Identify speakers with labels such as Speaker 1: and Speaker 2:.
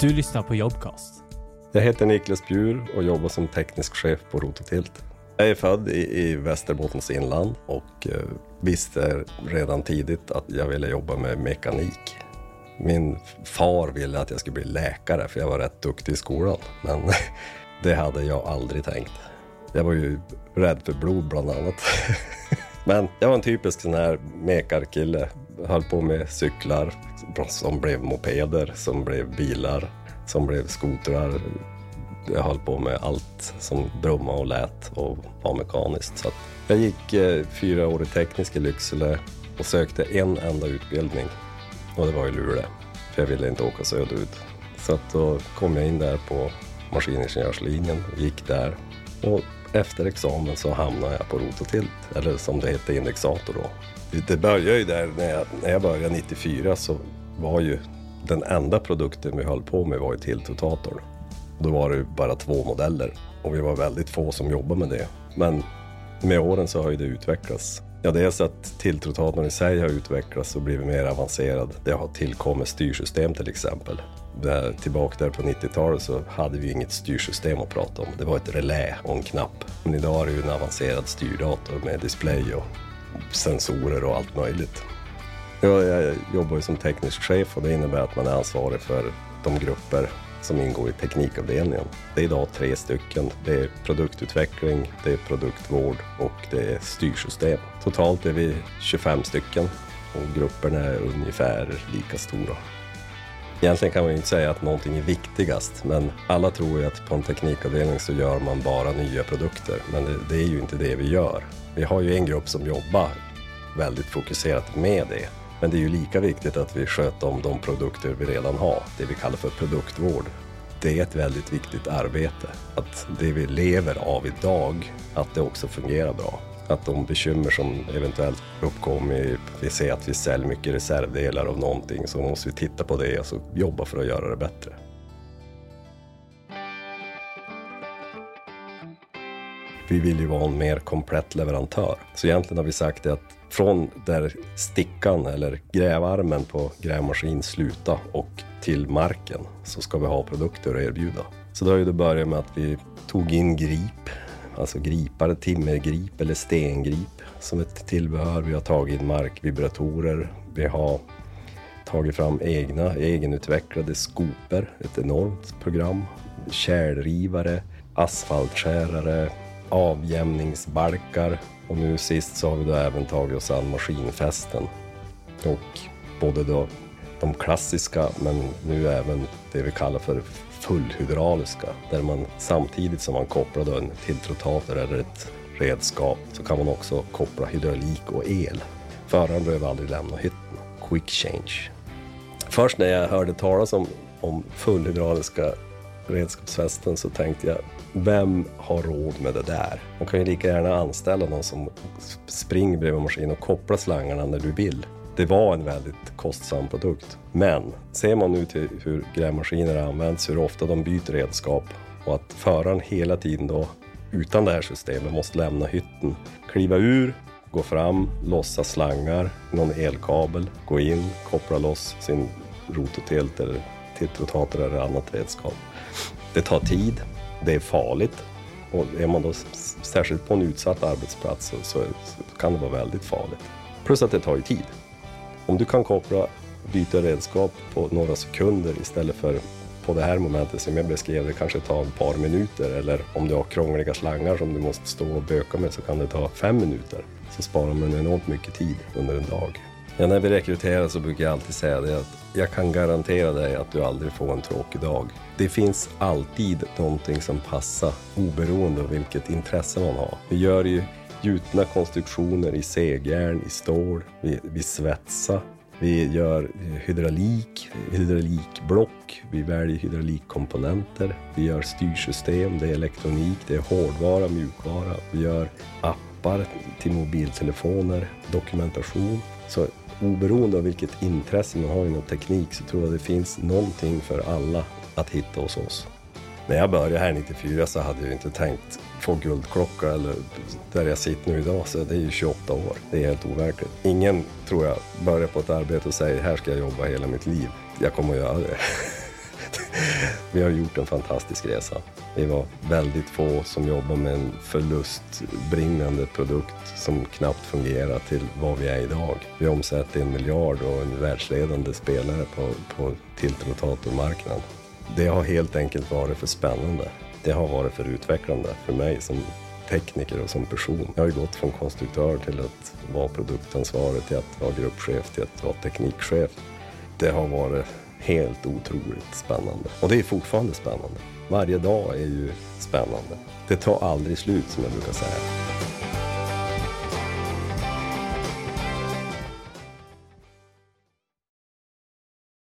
Speaker 1: Du lyssnar på Jobcast.
Speaker 2: Jag heter Niklas Bjur och jobbar som teknisk chef på Rototilt. Jag är född i, i Västerbottens inland och eh, visste redan tidigt att jag ville jobba med mekanik. Min far ville att jag skulle bli läkare för jag var rätt duktig i skolan. Men det hade jag aldrig tänkt. Jag var ju rädd för blod bland annat. Men jag var en typisk sån här mekarkille. Höll på med cyklar som blev mopeder, som blev bilar, som blev skotrar. Jag höll på med allt som brumma och lät och var mekaniskt. Så jag gick eh, fyra år i teknisk i Lycksele och sökte en enda utbildning och det var i Luleå. För jag ville inte åka söderut. Så att då kom jag in där på maskiningenjörslinjen, gick där och efter examen så hamnade jag på Rototilt, eller som det hette indexator då. Det började ju där när jag, när jag började 94 så var ju den enda produkten vi höll på med var ju tiltrotatorn. Då var det bara två modeller och vi var väldigt få som jobbade med det. Men med åren så har ju det utvecklats. Ja, dels att tilltrotatorn i sig har utvecklats och blivit mer avancerad. Det har tillkommit styrsystem till exempel. Där, tillbaka där på 90-talet så hade vi inget styrsystem att prata om. Det var ett relä och en knapp. Men idag är det ju en avancerad styrdator med display och sensorer och allt möjligt. Jag jobbar ju som teknisk chef och det innebär att man är ansvarig för de grupper som ingår i teknikavdelningen. Det är idag tre stycken. Det är produktutveckling, det är produktvård och det är styrsystem. Totalt är vi 25 stycken och grupperna är ungefär lika stora. Egentligen kan man ju inte säga att någonting är viktigast, men alla tror ju att på en teknikavdelning så gör man bara nya produkter. Men det, det är ju inte det vi gör. Vi har ju en grupp som jobbar väldigt fokuserat med det. Men det är ju lika viktigt att vi sköter om de produkter vi redan har, det vi kallar för produktvård. Det är ett väldigt viktigt arbete. Att det vi lever av idag, att det också fungerar bra. Att de bekymmer som eventuellt uppkommer, vi ser att vi säljer mycket reservdelar av någonting, så måste vi titta på det och så jobba för att göra det bättre. Vi vill ju vara en mer komplett leverantör. Så egentligen har vi sagt det att från där stickan eller grävarmen på grävmaskin slutar och till marken så ska vi ha produkter att erbjuda. Så då har ju det börjat med att vi tog in grip, alltså gripare, timmergrip eller stengrip som ett tillbehör. Vi har tagit in markvibratorer. Vi har tagit fram egna, egenutvecklade skopor, ett enormt program. Kärlrivare, asfaltskärare, avjämningsbalkar och nu sist så har vi då även tagit oss an maskinfästen. Och både då de klassiska men nu även det vi kallar för fullhydrauliska där man samtidigt som man kopplar då en tiltrotator eller ett redskap så kan man också koppla hydraulik och el. Föraren behöver aldrig lämna hytten. Quick change. Först när jag hörde talas om, om fullhydrauliska beredskapsfesten så tänkte jag, vem har råd med det där? Man kan ju lika gärna anställa någon som springer bredvid maskinen och kopplar slangarna när du vill. Det var en väldigt kostsam produkt. Men ser man nu till hur grävmaskiner används, hur ofta de byter redskap och att föraren hela tiden då utan det här systemet måste lämna hytten, kliva ur, gå fram, lossa slangar, någon elkabel, gå in, koppla loss sin rototilt eller tiltrotator eller annat redskap. Det tar tid, det är farligt och är man då särskilt på en utsatt arbetsplats så, så, så kan det vara väldigt farligt. Plus att det tar ju tid. Om du kan koppla byta redskap på några sekunder istället för på det här momentet som jag beskrev, det kanske tar ett par minuter eller om du har krångliga slangar som du måste stå och böka med så kan det ta fem minuter. Så sparar man enormt mycket tid under en dag. Ja, när vi rekryterar så brukar jag alltid säga det att jag kan garantera dig att du aldrig får en tråkig dag. Det finns alltid någonting som passar oberoende av vilket intresse man har. Vi gör ju gjutna konstruktioner i segjärn, i stål, vi, vi svetsar, vi gör eh, hydraulik, hydraulikblock, vi väljer hydraulikkomponenter, vi gör styrsystem, det är elektronik, det är hårdvara, mjukvara, vi gör appar till mobiltelefoner, dokumentation. Så oberoende av vilket intresse man har inom teknik så tror jag det finns någonting för alla att hitta hos oss. När jag började här 94 så hade jag inte tänkt få guldklocka eller där jag sitter nu idag, så det är ju 28 år. Det är helt overkligt. Ingen, tror jag, börjar på ett arbete och säger här ska jag jobba hela mitt liv. Jag kommer att göra det. Vi har gjort en fantastisk resa. Vi var väldigt få som jobbade med en förlustbringande produkt som knappt fungerar till vad vi är idag. Vi omsätter en miljard och en världsledande spelare på, på tiltrotatormarknaden. Det har helt enkelt varit för spännande. Det har varit för utvecklande för mig som tekniker och som person. Jag har ju gått från konstruktör till att vara produktansvarig, till att vara gruppchef, till att vara teknikchef. Det har varit helt otroligt spännande. Och det är fortfarande spännande. Varje dag är ju spännande. Det tar aldrig slut som jag brukar säga.